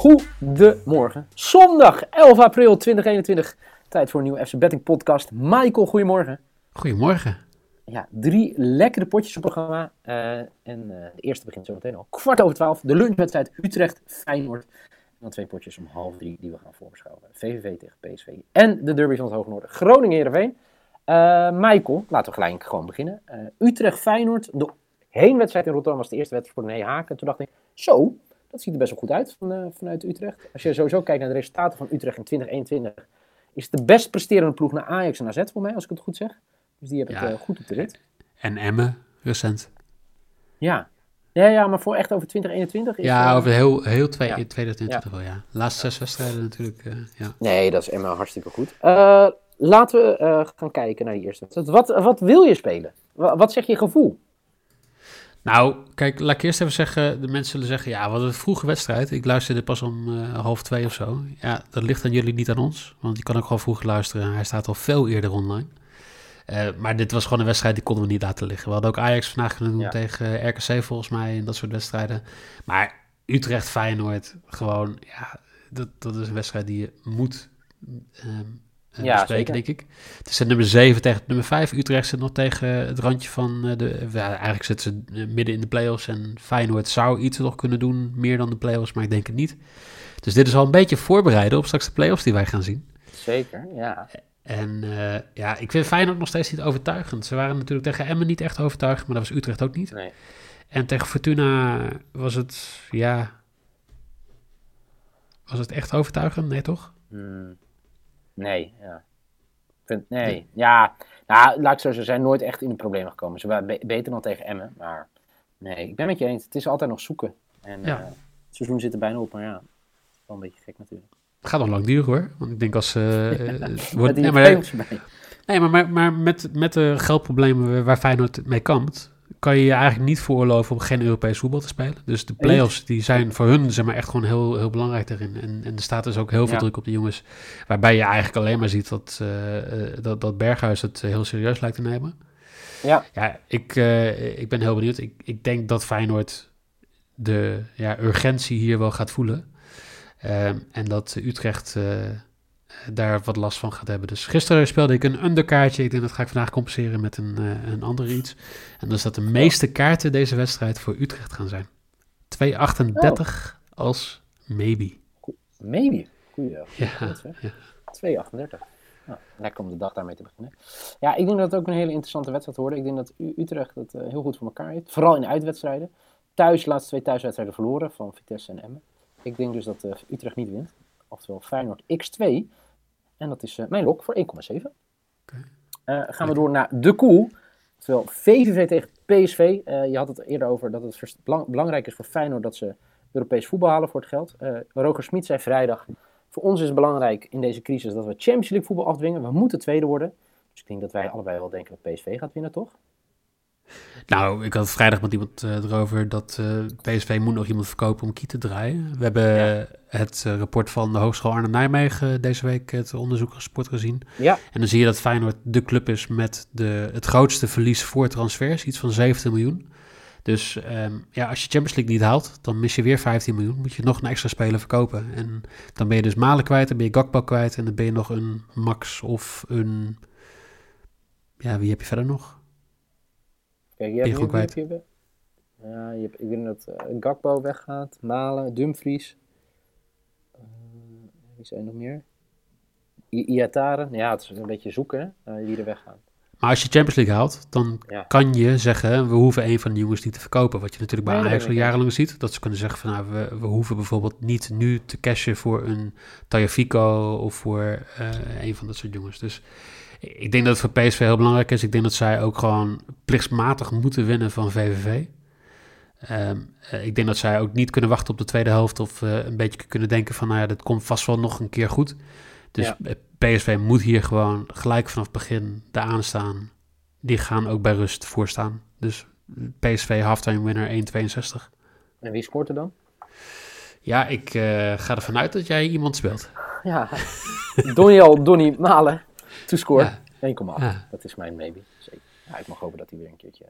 Goedemorgen. Zondag 11 april 2021. Tijd voor een nieuwe FC Betting podcast. Michael, goedemorgen. Goedemorgen. Ja, drie lekkere potjes op het programma. Uh, en uh, de eerste begint zo meteen al. Kwart over twaalf. De lunchwedstrijd Utrecht-Feyenoord. En dan twee potjes om half drie die we gaan voorbeschouwen. VVV tegen PSV. En de derby van het Hoge Noorden. Groningen-Heerenveen. Uh, Michael, laten we gelijk gewoon beginnen. Utrecht-Feyenoord. De heenwedstrijd in Rotterdam was de eerste wedstrijd voor de Haken. En toen dacht ik, zo, dat ziet er best wel goed uit van, uh, vanuit Utrecht. Als je sowieso kijkt naar de resultaten van Utrecht in 2021, is het de best presterende ploeg naar Ajax en AZ voor mij, als ik het goed zeg. Dus die heb ik ja. uh, goed op de rit. En Emmen, recent. Ja. Ja, ja, maar voor echt over 2021? Is ja, uh, over heel, heel twee, ja. 2020 wel, ja. Laatste zes wedstrijden natuurlijk, ja. Nee, dat is Emmen hartstikke goed. laten we gaan kijken naar die eerste. Wat, wat wil je spelen? Wat, wat zeg je gevoel? Nou, kijk, laat ik eerst even zeggen, de mensen zullen zeggen, ja, wat een vroege wedstrijd. Ik luisterde pas om uh, half twee of zo. Ja, dat ligt aan jullie, niet aan ons, want je kan ook gewoon vroeg luisteren. Hij staat al veel eerder online. Uh, maar dit was gewoon een wedstrijd die konden we niet laten liggen. We hadden ook Ajax vandaag kunnen doen ja. tegen RKC volgens mij en dat soort wedstrijden. Maar Utrecht, Feyenoord, gewoon, ja, dat, dat is een wedstrijd die je moet um, uh, ja, bespreken, denk ik. Het is nummer 7 tegen nummer 5. Utrecht zit nog tegen het randje van uh, de... Eigenlijk zitten ze midden in de play-offs en Feyenoord zou iets nog kunnen doen, meer dan de play-offs, maar ik denk het niet. Dus dit is al een beetje voorbereiden op straks de play-offs die wij gaan zien. Zeker, ja. En uh, ja, ik vind Feyenoord nog steeds niet overtuigend. Ze waren natuurlijk tegen Emmen niet echt overtuigend, maar dat was Utrecht ook niet. Nee. En tegen Fortuna was het, ja... Was het echt overtuigend? Nee, toch? Hmm. Nee, ja. Vind, nee, ja. Nou, laat ik zo ze zijn nooit echt in de problemen gekomen. Ze waren be beter dan tegen Emmen, maar nee, ik ben met je eens. Het is altijd nog zoeken. En ja. uh, het seizoen zit er bijna op, maar ja, wel een beetje gek natuurlijk. Het gaat nog lang duren hoor, want ik denk als... Uh, wordt, nee, maar, nee, maar, maar, maar met, met de geldproblemen waar Feyenoord mee kampt, kan je je eigenlijk niet veroorloven om geen Europees voetbal te spelen. Dus de play-offs die zijn voor hun zeg maar, echt gewoon heel, heel belangrijk erin. En, en er staat dus ook heel veel ja. druk op de jongens. Waarbij je eigenlijk alleen maar ziet dat, uh, dat, dat Berghuis het heel serieus lijkt te nemen. Ja, ja ik, uh, ik ben heel benieuwd. Ik, ik denk dat Feyenoord de ja, urgentie hier wel gaat voelen. Um, en dat Utrecht daar wat last van gaat hebben. Dus gisteren speelde ik een underkaartje. Ik denk dat ga ik vandaag compenseren met een, uh, een ander iets. En dus dat de meeste kaarten deze wedstrijd voor Utrecht gaan zijn. 2,38 oh. als maybe. Maybe? Goeie. Ja, ja. 2,38. Nou, lekker om de dag daarmee te beginnen. Ja, ik denk dat het ook een hele interessante wedstrijd wordt. Ik denk dat Utrecht het uh, heel goed voor elkaar heeft. Vooral in de uitwedstrijden. Thuis, laatste twee thuiswedstrijden verloren van Vitesse en Emmen. Ik denk dus dat uh, Utrecht niet wint. Oftewel Feyenoord x2. En dat is uh, mijn lok voor 1,7. Okay. Uh, gaan we door naar de koel. Terwijl VVV tegen PSV. Uh, je had het eerder over dat het belang belangrijk is voor Feyenoord dat ze Europees voetbal halen voor het geld. Roger Smit zei vrijdag. Voor ons is het belangrijk in deze crisis dat we Champions League voetbal afdwingen. We moeten tweede worden. Dus ik denk dat wij allebei wel denken dat PSV gaat winnen, toch? Nou, ik had vrijdag met iemand uh, erover dat uh, PSV moet nog iemand verkopen om Kiet te draaien. We hebben ja. het uh, rapport van de Hogeschool Arnhem-Nijmegen deze week het onderzoekersrapport gezien. Ja. En dan zie je dat Feyenoord de club is met de, het grootste verlies voor transfers, iets van 17 miljoen. Dus um, ja, als je Champions League niet haalt, dan mis je weer 15 miljoen. Moet je nog een extra speler verkopen. En dan ben je dus Malen kwijt, dan ben je Gakpo kwijt en dan ben je nog een Max of een... Ja, wie heb je verder nog? Kijk, je hebt, je, kwijt. Je, ja, je hebt, ik denk dat uh, Gakpo weggaat, Malen, Dumfries. Uh, wie zijn er nog meer? I Iataren. Ja, het is een beetje zoeken uh, wie er weggaan. Maar als je Champions League haalt, dan ja. kan je zeggen, we hoeven een van de jongens niet te verkopen. Wat je natuurlijk bij nee, Ajax al jarenlang ziet. Dat ze kunnen zeggen van, nou, we, we hoeven bijvoorbeeld niet nu te cashen voor een Tajafico of voor uh, een van dat soort jongens. Dus Ik denk dat het voor PSV heel belangrijk is. Ik denk dat zij ook gewoon plichtsmatig moeten winnen van VVV. Ehm, eh, ik denk dat zij ook niet kunnen wachten op de tweede helft of eh, een beetje kunnen denken van, nou ja, dat komt vast wel nog een keer goed. Dus Ja. eh, PSV moet hier gewoon gelijk vanaf het begin de aanstaan. Die gaan ook bij rust voorstaan. Dus PSV halftime winner 1,62. En wie scoort er dan? Ja, ik eh, ga ervan uit dat jij iemand speelt. Ja, Donjal Donny Malen. To score. Ja. 1,8. Ja. Dat is mijn maybe. Zeker. Ja, ik mag hopen dat hij weer een keertje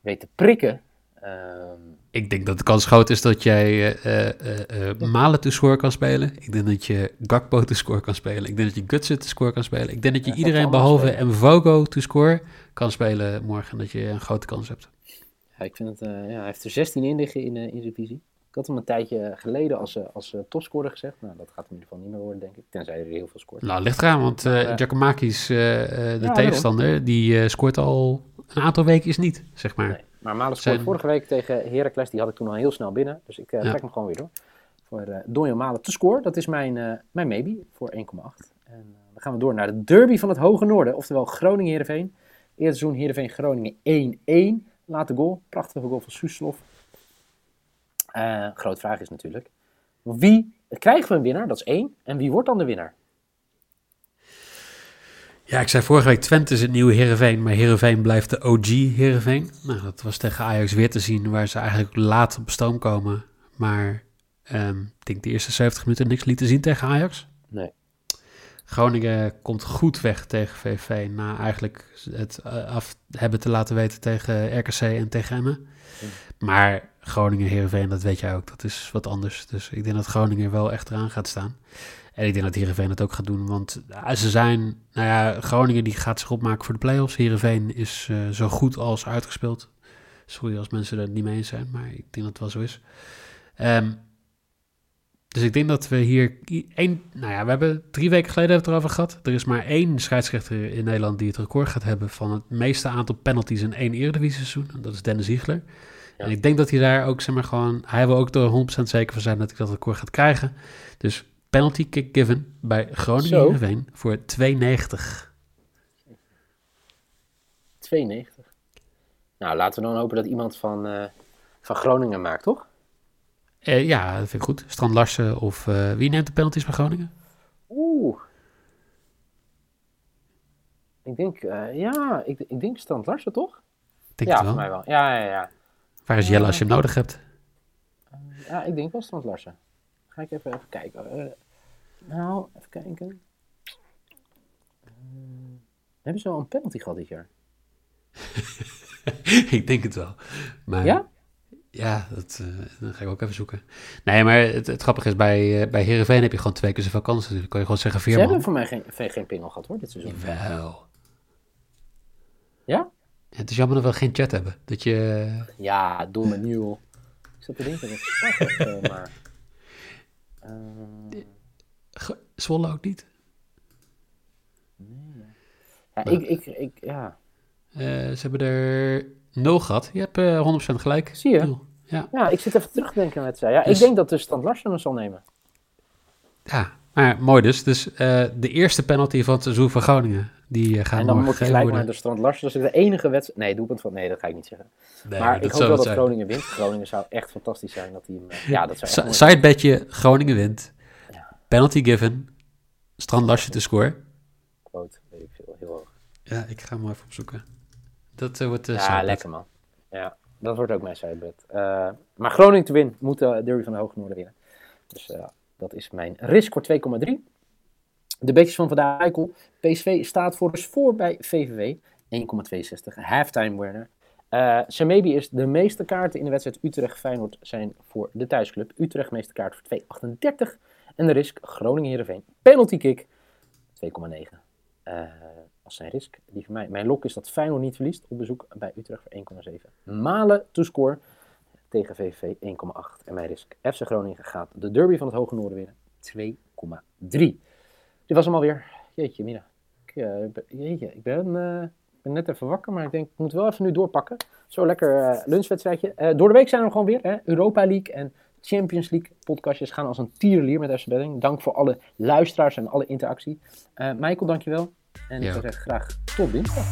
weet te prikken. Ehm, Ik denk dat de kans groot is dat jij eh, eh, Malen to score kan spelen. Ik denk dat je Gakpo to score kan spelen. Ik denk dat je Gutsen to score kan spelen. Ik denk dat je Ja, iedereen behalve Mvogo to score kan spelen morgen. En dat je een grote kans hebt. ja, ik vind het, ja, hij heeft er 16 in liggen in, in zijn visie. Ik had hem een tijdje geleden als, eh, als eh, topscorer gezegd. Nou, dat gaat in ieder geval niet meer worden, denk ik. Tenzij hij er heel veel scoort. Nou, ligt eraan, want eh Ja. Giacomakis, eh, eh, de tegenstander, die eh, scoort al een aantal weken is niet, zeg maar. Nee. Maar Malen scoorde Zijn- vorige week tegen Heracles. Die had ik toen al heel snel binnen. Dus ik eh, Ja. trek hem gewoon weer door. Voor eh Donjan Malen te score. Dat is mijn, eh, mijn maybe voor 1,8. En dan gaan we door naar de derby van het Hoge Noorden. Oftewel Groningen-Heerenveen. Eerste seizoen Heerenveen-Groningen 1-1. Late goal. Prachtige goal van Soeslof. Eh grote vraag is natuurlijk. Wie krijgen we een winnaar? Dat is één. En wie wordt dan de winnaar? Ja, ik zei vorige week Twente is het nieuwe Heerenveen, maar Heerenveen blijft de OG Heerenveen. Nou, dat was tegen Ajax weer te zien, waar ze eigenlijk laat op stoom komen. Maar ehm, ik denk de eerste 70 minuten niks lieten zien tegen Ajax. Nee. Groningen komt goed weg tegen VV na eigenlijk het eh, af hebben te laten weten tegen RKC en tegen Emmen. Maar Groningen, Heerenveen, dat weet jij ook, dat is wat anders. Dus ik denk dat Groningen wel echt eraan gaat staan. En ik denk dat Heerenveen het ook gaat doen, want eh, ze zijn, nou ja, Groningen die gaat zich opmaken voor de play-offs. Heerenveen is eh, zo goed als uitgespeeld. Sorry als mensen er niet mee eens zijn, maar ik denk dat het wel zo is. Ehm, dus ik denk dat we hier één, nou ja, we hebben drie weken geleden het erover gehad. Er is maar één scheidsrechter in Nederland die het record gaat hebben van het meeste aantal penalties in één Eredivisie seizoen. En dat is Dennis Ziegler. Ja. En ik denk dat hij daar ook, zeg maar, gewoon, hij wil ook er 100% zeker van zijn dat hij dat record gaat krijgen. Dus penalty kick given bij Groningen voor 2,90. 92. Nou, laten we dan hopen dat iemand van, eh, van Groningen maakt, toch? Eh, ja, dat vind ik goed. Strand Larsen of eh, wie neemt de penalties bij Groningen? Oeh. Ik denk, eh, ja, ik, ik denk Strand Larsen, toch? Denk ja, voor mij wel. Ja, ja, ja. Waar is Jelle als je hem nodig hebt? Ja, ik denk wel Strand Larsen. Ga ik even, even kijken. Nou, even kijken. Hebben ze al een penalty gehad dit jaar? ik denk het wel. Maar, Ja? Ja, dat, eh, dan ga ik ook even zoeken. Nee, maar het, het grappige is, bij, eh bij Heerenveen heb je gewoon twee keer zoveel kansen. Dus dan kan je gewoon zeggen Ze hebben Veerman. voor mij geen, geen, pingel gehad, hoor, dit seizoen. Wel. Ja? Ja, het is jammer dat we geen chat hebben. Dat je... Ja, doe met Newell. Ik zat te denken dat ik eh, maar... Eh, Ge- Zwolle ook niet. ja, ik, ik, ik, ja. Eh, ze hebben er nul gehad. Je hebt eh 100% gelijk. Zie je? Nul. Ja. ja, ik zit even terug te denken aan het zei. Ja, Dus- ik denk dat de Stand Larsen hem zal nemen. ja, maar mooi dus. Dus eh, de eerste penalty van het seizoen van Groningen. Die eh, gaat en dan moet je gelijk naar de Strand Larsen. Dat is de enige wedstrijd... Nee, doelpunt van... Nee, dat ga ik niet zeggen. Nee, maar ik hoop wel dat zijn. Groningen wint. Groningen zou echt fantastisch zijn dat hij hem... eh, Ja, dat zou echt. Sidebedje, Groningen wint. Ja. Penalty given. Strand Larsje te scoren. Quote, weet ik veel, heel hoog. Ja, ik ga hem even opzoeken. Dat eh, wordt de Ja, lekker man. Ja, dat wordt ook mijn sidebed. Eh maar Groningen te winnen moet de Derby van de Hoge Noorden winnen. Dus eh, dat is mijn risk voor 2,3. De beetjes van vandaag, Eikel. PSV staat voor dus voor bij VVV. 1,62. Halftime winner. Eh Semebi is de meeste kaarten in de wedstrijd Utrecht-Feyenoord zijn voor de thuisclub. Utrecht meeste kaart voor 2,38. En de risk Groningen-Heerenveen. Penalty kick 2,9. Eh als zijn risk. Die van mij. Mijn lok is dat Feyenoord niet verliest op bezoek bij Utrecht voor 1,7. Malen to score tegen VVV 1,8. En mijn risk FC Groningen gaat de derby van het Hoge Noorden winnen 2,3. Dit was hem alweer. Jeetje, Mina. Ik, eh, jeetje, ik ben, eh, ben net even wakker, maar ik denk, ik moet wel even nu doorpakken. Zo lekker eh, lunchwedstrijdje. Door de week zijn er gewoon weer. Hè? Europa League en Champions League podcastjes gaan als een tierenlier met FC Betting. Dank voor alle luisteraars en alle interactie. Michael, dankjewel. En ik zou zeggen graag tot dinsdag.